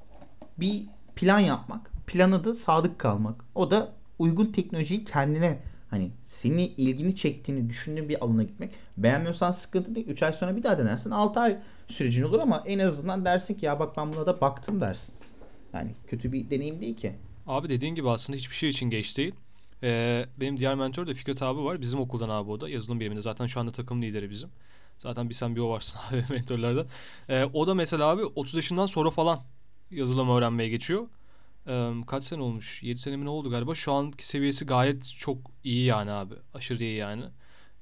bir plan yapmak. Plana da sadık kalmak. O da uygun teknolojiyi kendine hani seni ilgini çektiğini düşündüğün bir alana gitmek. Beğenmiyorsan sıkıntı değil. 3 ay sonra bir daha denersin. 6 ay sürecin olur ama en azından dersin ki ya bak ben buna da baktım dersin. Yani kötü bir deneyim değil ki. Abi dediğin gibi aslında hiçbir şey için geç değil. Ee, benim diğer mentor da Fikret abi var. Bizim okuldan abi o da. Yazılım biriminde. Zaten şu anda takım lideri bizim. Zaten bir sen bir o varsın abi mentorlardan. Ee, o da mesela abi 30 yaşından sonra falan yazılım öğrenmeye geçiyor. Kaç sene olmuş? 7 sene mi ne oldu galiba? Şu anki seviyesi gayet çok iyi yani abi. Aşırı iyi yani.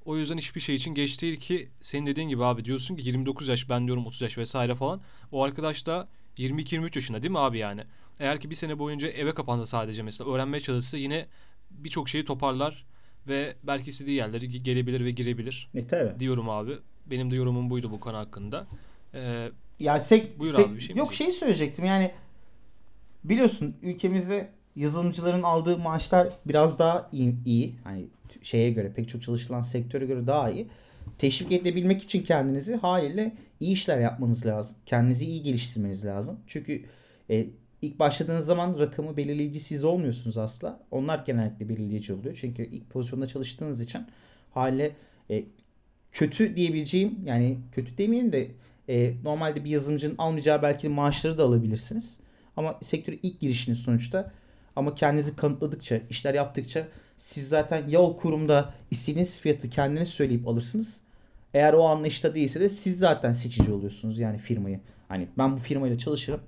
O yüzden hiçbir şey için geç değil ki senin dediğin gibi abi diyorsun ki 29 yaş ben diyorum 30 yaş vesaire falan. O arkadaş da 22-23 yaşında değil mi abi yani? Eğer ki bir sene boyunca eve kapansa sadece mesela öğrenmeye çalışsa yine birçok şeyi toparlar ve belki istediği yerlere ge- gelebilir ve girebilir E tabi. diyorum abi. Benim de yorumum buydu bu konu hakkında. Ee, Ya sek, Buyur sek- abi, bir şey yok şey söyleyecektim yani biliyorsun ülkemizde yazılımcıların aldığı maaşlar biraz daha iyi, iyi. Hani şeye göre pek çok çalışılan sektöre göre daha iyi. Teşvik edebilmek için kendinizi haliyle iyi işler yapmanız lazım. Kendinizi iyi geliştirmeniz lazım. Çünkü e, ilk başladığınız zaman rakamı belirleyici siz olmuyorsunuz asla. Onlar genellikle belirleyici oluyor. Çünkü ilk pozisyonda çalıştığınız için haliyle e, kötü diyebileceğim yani kötü demeyeyim de e, normalde bir yazılımcının almayacağı belki maaşları da alabilirsiniz. Ama sektöre ilk girişiniz sonuçta. Ama kendinizi kanıtladıkça, işler yaptıkça siz zaten ya o kurumda istediğiniz fiyatı kendiniz söyleyip alırsınız. Eğer o anlayışta değilse de siz zaten seçici oluyorsunuz yani firmayı. Hani ben bu firmayla çalışırım.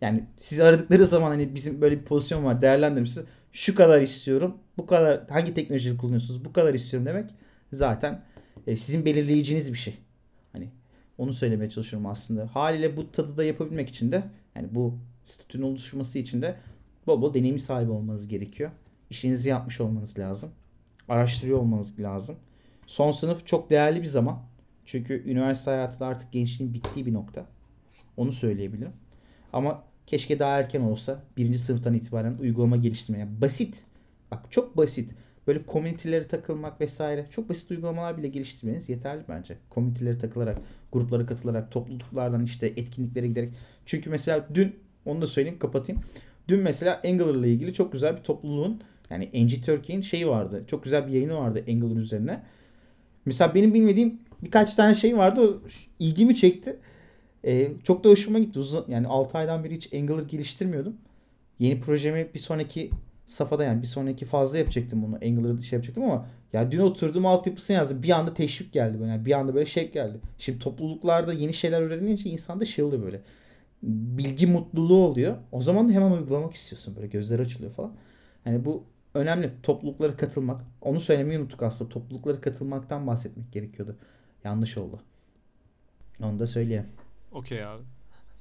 Yani sizi aradıkları zaman hani bizim böyle bir pozisyon var değerlendirmişsiniz. Şu kadar istiyorum. Bu kadar hangi teknolojiyi kullanıyorsunuz? Bu kadar istiyorum demek zaten e, sizin belirleyiciniz bir şey. Hani onu söylemeye çalışıyorum aslında. Haliyle bu tadı da yapabilmek için de yani bu statünün oluşması için de bol bol deneyim sahibi olmanız gerekiyor. İşinizi yapmış olmanız lazım. Araştırıyor olmanız lazım. Son sınıf çok değerli bir zaman. Çünkü üniversite hayatı da artık gençliğin bittiği bir nokta. Onu söyleyebilirim. Ama keşke daha erken olsa birinci sınıftan itibaren uygulama geliştirmeye. Yani basit. Bak çok basit. Böyle komünitelere takılmak vesaire. Çok basit uygulamalar bile geliştirmeniz yeterli bence. Komünitelere takılarak, gruplara katılarak, topluluklardan işte etkinliklere giderek. Çünkü mesela dün onu da söyleyeyim kapatayım. Dün mesela Angular ile ilgili çok güzel bir topluluğun Yani NG Turkey'in şeyi vardı. Çok güzel bir yayını vardı Angular üzerine. Mesela benim bilmediğim birkaç tane şey vardı. İlgimi çekti. Ee, çok da hoşuma gitti. Uzun, yani 6 aydan beri hiç Angular geliştirmiyordum. Yeni projemi bir sonraki safhada yani bir sonraki fazla yapacaktım bunu. Angular'da şey yapacaktım ama ya dün oturdum altyapısını yazdım. Bir anda teşvik geldi. Yani bir anda böyle şey geldi. Şimdi topluluklarda yeni şeyler öğrenince insanda şey oluyor böyle. Bilgi mutluluğu oluyor. O zaman hemen uygulamak istiyorsun. Böyle gözler açılıyor falan. Yani bu önemli. Topluluklara katılmak. Onu söylemeyi unuttuk aslında. Topluluklara katılmaktan bahsetmek gerekiyordu. Yanlış oldu. Onu da söyleyeyim. Okey abi.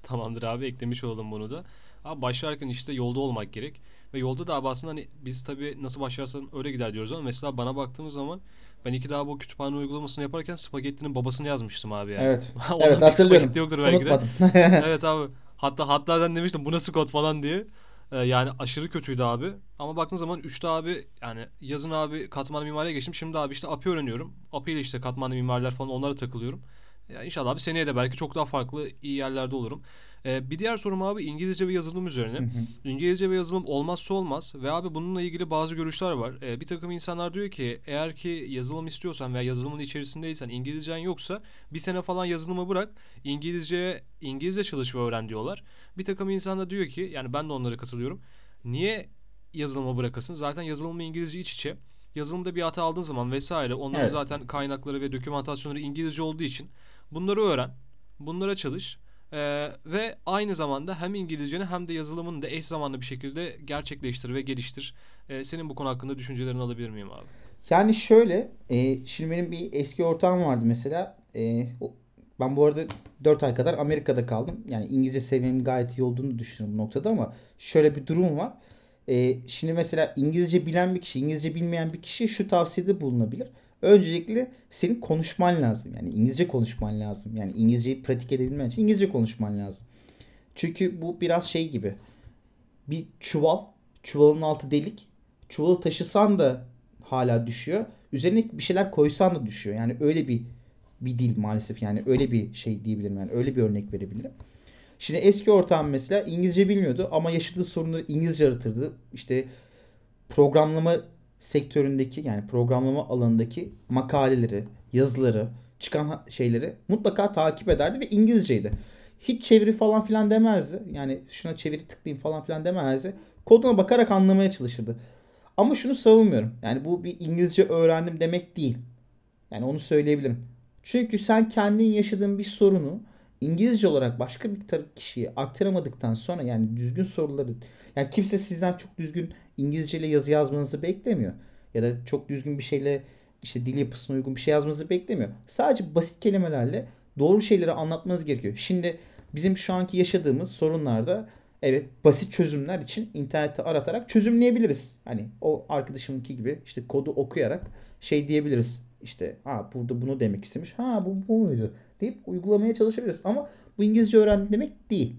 Tamamdır abi eklemiş olalım bunu da. Abi başlarken işte yolda olmak gerek. Ve yolda da abi aslında hani biz tabii nasıl başlarsan öyle gider diyoruz ama mesela bana baktığımız zaman ben iki daha bu kütüphane uygulamasını yaparken spagettinin babasını yazmıştım abi yani. Evet. Ondan evet hatırlıyorum. spagetti yoktur belki de. Evet abi. Hatta hatta ben demiştim bu nasıl kod falan diye. Ee, yani aşırı kötüydü abi. Ama baktığın zaman 3'te abi yani yazın abi katmanlı mimariye geçtim. Şimdi abi işte API öğreniyorum. API ile işte katmanlı mimariler falan onlara takılıyorum. Ya inşallah abi seneye de belki çok daha farklı iyi yerlerde olurum. Ee, bir diğer sorum abi İngilizce ve yazılım üzerine. Hı hı. İngilizce ve yazılım olmazsa olmaz ve abi bununla ilgili bazı görüşler var. Ee, bir takım insanlar diyor ki eğer ki yazılım istiyorsan veya yazılımın içerisindeysen İngilizcen yoksa bir sene falan yazılımı bırak İngilizce İngilizce çalış ve öğren diyorlar. Bir takım insan da diyor ki yani ben de onlara katılıyorum. Niye yazılımı bırakasın? Zaten yazılım ve İngilizce iç içe. Yazılımda bir hata aldığın zaman vesaire onların Evet. zaten kaynakları ve dokümantasyonları İngilizce olduğu için bunları öğren. Bunlara çalış. Ee, ve aynı zamanda hem İngilizceni hem de yazılımını da eş zamanlı bir şekilde gerçekleştir ve geliştir. Ee, senin bu konu hakkında düşüncelerini alabilir miyim abi? Yani şöyle, e, şimdi benim bir eski ortağım vardı mesela. E, o- ben bu arada 4 ay kadar Amerika'da kaldım. Yani İngilizce seviyemin gayet iyi olduğunu düşünüyorum bu noktada ama şöyle bir durum var. E, şimdi mesela İngilizce bilen bir kişi, İngilizce bilmeyen bir kişi şu tavsiyede bulunabilir. Öncelikle senin konuşman lazım. Yani İngilizce konuşman lazım. Yani İngilizceyi pratik edebilmen için İngilizce konuşman lazım. Çünkü bu biraz şey gibi. Bir çuval, çuvalın altı delik. Çuvalı taşısan da hala düşüyor. Üzerine bir şeyler koysan da düşüyor. Yani öyle bir bir dil maalesef. Yani öyle bir şey diyebilirim. Yani öyle bir örnek verebilirim. Şimdi eski ortağım mesela İngilizce bilmiyordu ama yaşadığı sorunları İngilizce aratırdı. İşte programlama sektöründeki yani programlama alanındaki makaleleri, yazıları, çıkan şeyleri mutlaka takip ederdi ve İngilizceydi. Hiç çeviri falan filan demezdi. Yani şuna çeviri tıklayayım falan filan demezdi. Koduna bakarak anlamaya çalışırdı. Ama şunu savunmuyorum. Yani bu bir İngilizce öğrendim demek değil. Yani onu söyleyebilirim. Çünkü sen kendin yaşadığın bir sorunu İngilizce olarak başka bir kişiye aktaramadıktan sonra yani düzgün soruları yani kimse sizden çok düzgün İngilizce ile yazı yazmanızı beklemiyor. Ya da çok düzgün bir şeyle işte dil yapısına uygun bir şey yazmanızı beklemiyor. Sadece basit kelimelerle doğru şeyleri anlatmanız gerekiyor. Şimdi bizim şu anki yaşadığımız sorunlarda evet basit çözümler için internette aratarak çözümleyebiliriz. Hani o arkadaşımınki gibi işte kodu okuyarak şey diyebiliriz. İşte ha burada bunu demek istemiş. Ha bu bu muydu? deyip uygulamaya çalışabiliriz. Ama bu İngilizce öğrendim demek değil.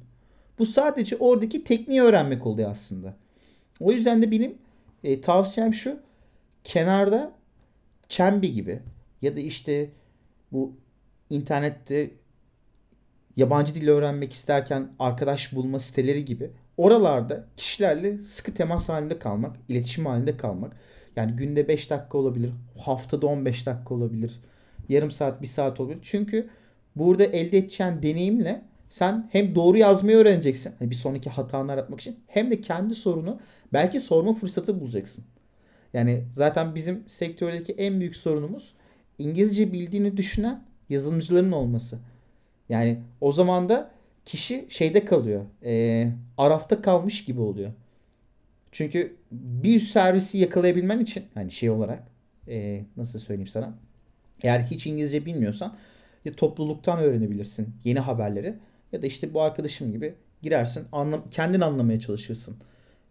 Bu sadece oradaki tekniği öğrenmek oluyor aslında. O yüzden de benim e, tavsiyem şu. Kenarda Cambly gibi ya da işte bu internette yabancı dil öğrenmek isterken arkadaş bulma siteleri gibi oralarda kişilerle sıkı temas halinde kalmak, iletişim halinde kalmak. Yani günde 5 dakika olabilir, haftada 15 dakika olabilir, yarım saat, bir saat olabilir. Çünkü burada elde edeceğin deneyimle sen hem doğru yazmayı öğreneceksin. hani bir sonraki hatanı aratmak için hem de kendi sorunu belki sorma fırsatı bulacaksın. Yani zaten bizim sektördeki en büyük sorunumuz İngilizce bildiğini düşünen yazılımcıların olması. Yani o zaman da kişi şeyde kalıyor. E, arafta kalmış gibi oluyor. Çünkü bir servisi yakalayabilmen için hani şey olarak e, nasıl söyleyeyim sana eğer hiç İngilizce bilmiyorsan ya topluluktan öğrenebilirsin yeni haberleri ya da işte bu arkadaşım gibi girersin anlam kendin anlamaya çalışırsın.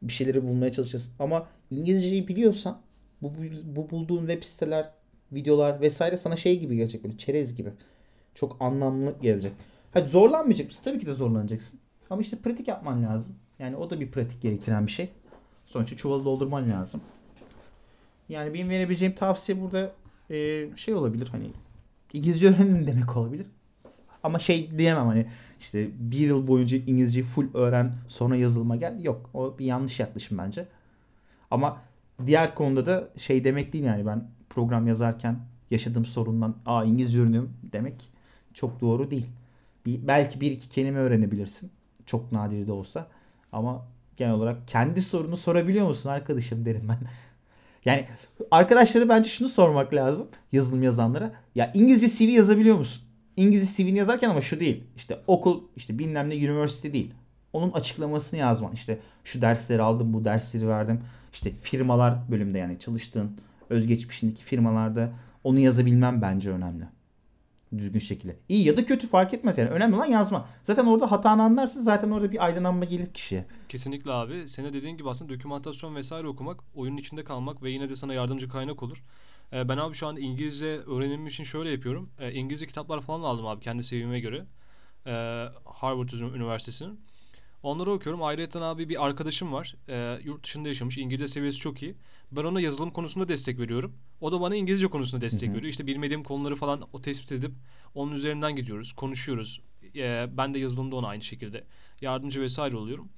Bir şeyleri bulmaya çalışırsın. Ama İngilizceyi biliyorsan bu, bu bulduğun web siteler, videolar vesaire sana şey gibi gelecek böyle çerez gibi. Çok anlamlı gelecek. Hadi zorlanmayacak mısın? Tabii ki de zorlanacaksın. Ama işte pratik yapman lazım. Yani o da bir pratik gerektiren bir şey. Sonuçta çuvalı doldurman lazım. Yani benim verebileceğim tavsiye burada e, şey olabilir hani İngilizce öğrenin demek olabilir. Ama şey diyemem hani işte bir yıl boyunca İngilizceyi full öğren sonra yazılıma gel. Yok o bir yanlış yaklaşım bence. Ama diğer konuda da şey demek değil yani ben program yazarken yaşadığım sorundan aa İngilizce öğreniyorum demek çok doğru değil. Bir, belki bir iki kelime öğrenebilirsin. Çok nadir de olsa. Ama genel olarak kendi sorunu sorabiliyor musun arkadaşım derim ben. Yani arkadaşlara bence şunu sormak lazım yazılım yazanlara. Ya İngilizce CV yazabiliyor musun? İngilizce CV'ni yazarken ama şu değil. İşte okul, işte bilmem ne üniversite değil. Onun açıklamasını yazman. İşte şu dersleri aldım, bu dersleri verdim. İşte firmalar bölümde yani çalıştığın özgeçmişindeki firmalarda onu yazabilmem bence önemli. Düzgün şekilde. İyi ya da kötü fark etmez yani. Önemli olan yazma. Zaten orada hatanı anlarsın. Zaten orada bir aydınlanma gelir kişiye. Kesinlikle abi. Senin dediğin gibi aslında dokümantasyon vesaire okumak, oyunun içinde kalmak ve yine de sana yardımcı kaynak olur. Ee, ben abi şu an İngilizce öğrenimim için şöyle yapıyorum. Ee, İngilizce kitaplar falan aldım abi kendi seviyeme göre. Ee, Harvard Üniversitesi'nin. Onları okuyorum. Ayrıca abi bir arkadaşım var. Ee, yurt dışında yaşamış. İngilizce seviyesi çok iyi. Ben ona yazılım konusunda destek veriyorum. O da bana İngilizce konusunda destek veriyor. İşte bilmediğim konuları falan o tespit edip onun üzerinden gidiyoruz, konuşuyoruz. Ee, ben de yazılımda ona aynı şekilde yardımcı vesaire oluyorum.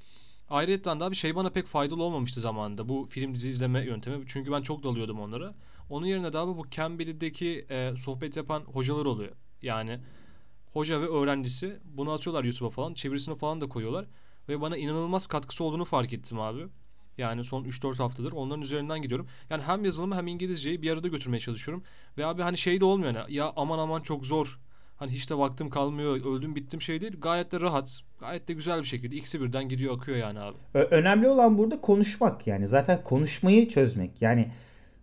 Ayrıca daha bir şey bana pek faydalı olmamıştı zamanında. Bu film dizi izleme yöntemi. Çünkü ben çok dalıyordum onlara. Onun yerine abi bu Cambly'deki e, sohbet yapan hocalar oluyor. Yani hoca ve öğrencisi bunu atıyorlar YouTube'a falan. Çevirisini falan da koyuyorlar. Ve bana inanılmaz katkısı olduğunu fark ettim abi. Yani son 3-4 haftadır onların üzerinden gidiyorum. Yani hem yazılımı hem İngilizceyi bir arada götürmeye çalışıyorum. Ve abi hani şey de olmuyor hani ya aman aman çok zor. Hani hiç de vaktim kalmıyor. Öldüm bittim şey değil. Gayet de rahat. Gayet de güzel bir şekilde. İkisi birden gidiyor akıyor yani abi. Önemli olan burada konuşmak. Yani zaten konuşmayı çözmek. Yani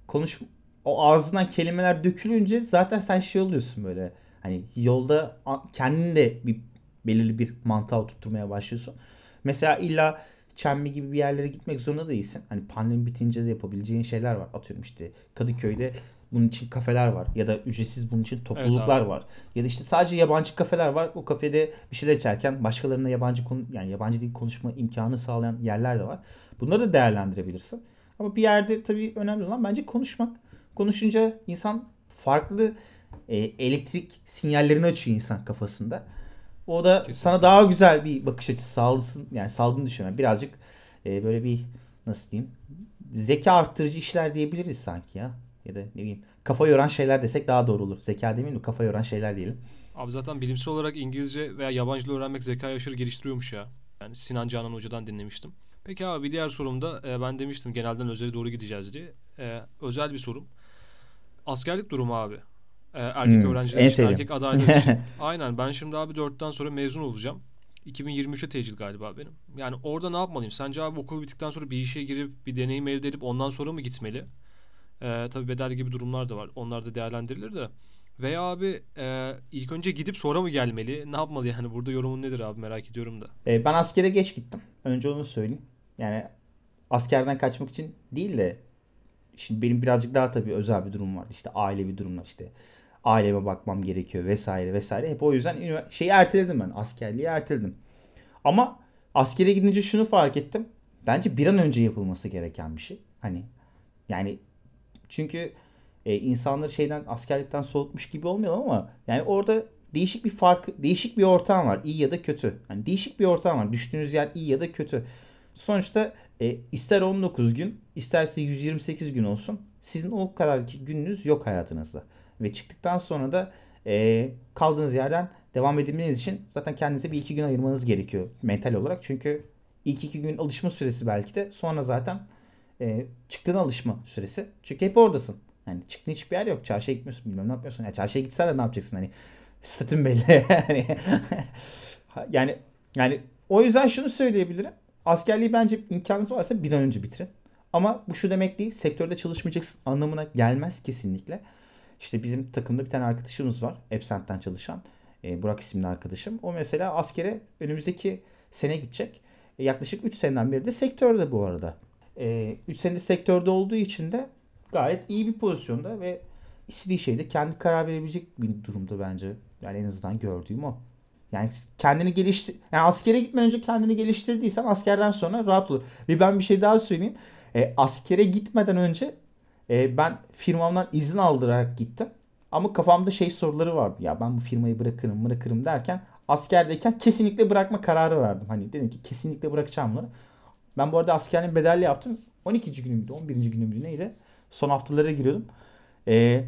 konuş o ağzından kelimeler dökülünce zaten sen şey oluyorsun böyle. Hani yolda a- kendin de bir belirli bir mantığa oturtmaya başlıyorsun. Mesela illa Çembi gibi bir yerlere gitmek zorunda değilsin. Hani pandemi bitince de yapabileceğin şeyler var. Atıyorum işte Kadıköy'de bunun için kafeler var. Ya da ücretsiz bunun için topluluklar abi. var. Ya da işte sadece yabancı kafeler var. O kafede bir şeyler içerken başkalarına yabancı konu yani yabancı dil konuşma imkanı sağlayan yerler de var. Bunları da değerlendirebilirsin. Ama bir yerde tabii önemli olan bence konuşmak. Konuşunca insan farklı e, elektrik sinyallerini açıyor insan kafasında. O da Kesinlikle. sana daha güzel bir bakış açısı sağlasın yani sağladığını düşünüyorum. Birazcık e, böyle bir nasıl diyeyim zeka arttırıcı işler diyebiliriz sanki ya. Ya da ne bileyim kafa yoran şeyler desek daha doğru olur. Zeka demeyeyim mi kafa yoran şeyler diyelim. Abi zaten bilimsel olarak İngilizce veya yabancı dil öğrenmek zekayı aşırı geliştiriyormuş ya. Yani Sinan Canan Hoca'dan dinlemiştim. Peki abi bir diğer sorumda e, ben demiştim genelden özele doğru gideceğiz diye. E, özel bir sorum. Askerlik durumu abi. E, erkek Hmm, öğrenciler en için, sevdiğim. erkek adaylar için. Aynen ben şimdi abi 4'ten sonra mezun olacağım. 2023'e tecil galiba benim. Yani orada ne yapmalıyım? Sence abi okul bittikten sonra bir işe girip bir deneyim elde edip ondan sonra mı gitmeli? Ee, tabii bedel gibi durumlar da var. Onlar da değerlendirilir de. Veya abi e, ilk önce gidip sonra mı gelmeli? Ne yapmalı yani? Burada yorumun nedir abi merak ediyorum da. E, ben askere geç gittim. Önce onu söyleyeyim. Yani askerden kaçmak için değil de şimdi benim birazcık daha tabii özel bir durum var. İşte ailevi durumlar işte. Aileme bakmam gerekiyor vesaire vesaire. Hep o yüzden şeyi erteledim ben. Askerliği erteledim. Ama askere gidince şunu fark ettim. Bence bir an önce yapılması gereken bir şey. Hani yani çünkü e, insanları şeyden askerlikten soğutmuş gibi olmuyor ama yani orada değişik bir fark, değişik bir ortam var. iyi ya da kötü. Hani değişik bir ortam var. Düştüğünüz yer iyi ya da kötü. Sonuçta e, ister 19 gün, isterse 128 gün olsun. Sizin o kadar ki gününüz yok hayatınızda. Ve çıktıktan sonra da e, kaldığınız yerden devam edebilmeniz için zaten kendinize bir iki gün ayırmanız gerekiyor mental olarak. Çünkü ilk iki gün alışma süresi belki de sonra zaten e, çıktığına alışma süresi. Çünkü hep oradasın. Yani çıktığın hiçbir yer yok. Çarşıya gitmiyorsun bilmem ne yapıyorsun. Ya çarşıya gitsen de ne yapacaksın hani statün belli. Hani yani yani o yüzden şunu söyleyebilirim. Askerliği bence imkanınız varsa bir an önce bitirin. Ama bu şu demek değil. Sektörde çalışmayacaksın anlamına gelmez kesinlikle. İşte bizim takımda bir tane arkadaşımız var. Epsent'ten çalışan. e, Burak isimli arkadaşım. O mesela askere önümüzdeki sene gidecek. E, yaklaşık 3 seneden beri de sektörde bu arada. 3 senedir sektörde olduğu için de gayet iyi bir pozisyonda ve istediği şeyde kendi karar verebilecek bir durumda bence. Yani en azından gördüğüm o. Yani kendini geliştir yani askere gitmeden önce kendini geliştirdiysen askerden sonra rahat olur. Ve ben bir şey daha söyleyeyim. E, askere gitmeden önce e, ben firmamdan izin aldırarak gittim. Ama kafamda şey soruları vardı. Ya ben bu firmayı bırakırım bırakırım derken askerdeyken kesinlikle bırakma kararı verdim. Hani dedim ki kesinlikle bırakacağım bunu. Ben bu arada askerliğin bedelli yaptım. 12. günü müydü? 11. günü müydü? Neydi? Son haftalara giriyordum. Ee,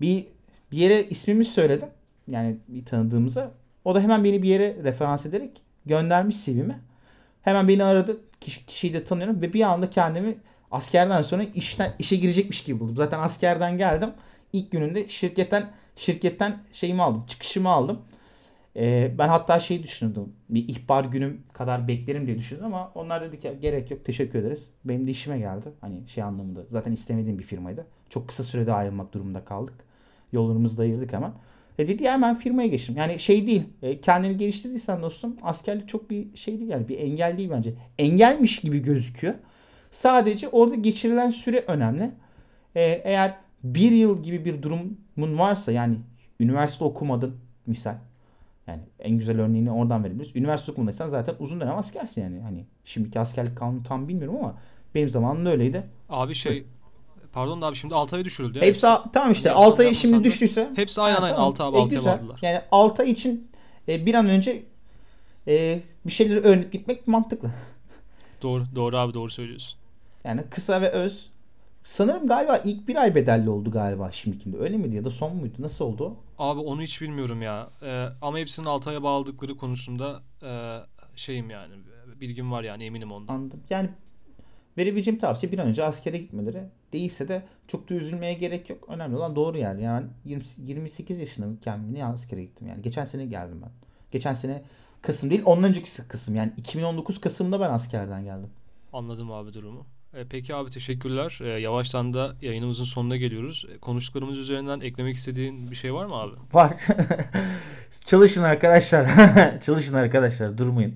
bir bir yere ismimi söyledim. Yani bir tanıdığımıza. O da hemen beni bir yere referans ederek göndermiş CV'mi. Hemen beni aradı. Kişi, kişiyi de tanıyorum ve bir anda kendimi askerden sonra işten işe girecekmiş gibi buldum. Zaten askerden geldim. İlk gününde şirketten şirketten şeyimi aldım. Çıkışımı aldım. Ee, ben hatta şey düşündüm. Bir ihbar günüm kadar beklerim diye düşündüm ama onlar dedi ki gerek yok teşekkür ederiz. Benim de işime geldi. Hani şey anlamında zaten istemediğim bir firmaydı. Çok kısa sürede ayrılmak durumunda kaldık. Yollarımızı da ayırdık hemen. E dedi ya hemen firmaya geçtim. Yani şey değil. e, kendini geliştirdiysen dostum askerlik çok bir şey değil yani. Bir engel değil bence. Engelmiş gibi gözüküyor. Sadece orada geçirilen süre önemli. E, eğer bir yıl gibi bir durumun varsa yani üniversite okumadın misal. Yani en güzel örneğini oradan verebiliriz. Üniversite okumadıysan zaten uzun dönem askersin yani. Hani şimdiki askerlik kanunu tam bilmiyorum ama benim zamanımda öyleydi. Abi şey pardon da abi şimdi 6 aya düşürüldü. ya Hepsi tamam işte Yapsan 6 ay yapmasan şimdi da- düştüyse. Hepsi aynen Ha, aynen tamam. 6 abi E, 6'ya güzel. bağladılar. Yani 6 ay için e, bir an önce e, bir şeyleri öğrenip gitmek mantıklı. Doğru doğru abi doğru söylüyorsun. Yani kısa ve öz. Sanırım galiba ilk bir ay bedelli oldu galiba şimdikinde. Öyle miydi ya da son muydu? Nasıl oldu? Abi onu hiç bilmiyorum ya. Ee, ama hepsinin 6 aya bağladıkları konusunda e, şeyim yani bilgim var yani eminim ondan. Anladım. Yani verebileceğim tavsiye bir an önce askere gitmeleri. Değilse de çok da üzülmeye gerek yok. Önemli olan doğru yer. Yani 20, 28 yaşındayken mi ne askere gittim yani. Geçen sene geldim ben. Geçen sene Kasım değil, ondan önceki Kasım. Yani 2019 Kasım'da ben askerden geldim. Anladım abi durumu. E, peki abi teşekkürler. E, yavaştan da yayınımızın sonuna geliyoruz. E, konuştuklarımız üzerinden eklemek istediğin bir şey var mı abi? Var. Çalışın arkadaşlar. Çalışın arkadaşlar. Durmayın.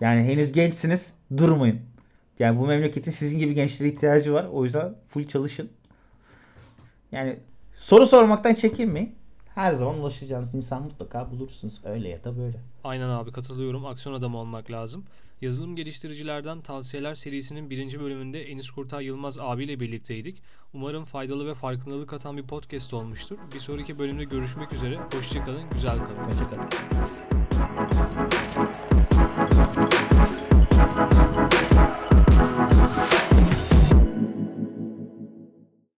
Yani henüz gençsiniz. Durmayın. Yani bu memleketin sizin gibi gençlere ihtiyacı var. O yüzden full çalışın. Yani soru sormaktan çekinmeyin. Her zaman ulaşacağınız insan mutlaka bulursunuz. Öyle ya da böyle. Aynen abi katılıyorum. Aksiyon adamı olmak lazım. Yazılım geliştiricilerden tavsiyeler serisinin birinci bölümünde Enis Kurtay Yılmaz abiyle birlikteydik. Umarım faydalı ve farkındalık atan bir podcast olmuştur. Bir sonraki bölümde görüşmek üzere. Hoşçakalın, güzel kalın. Hoşçakalın.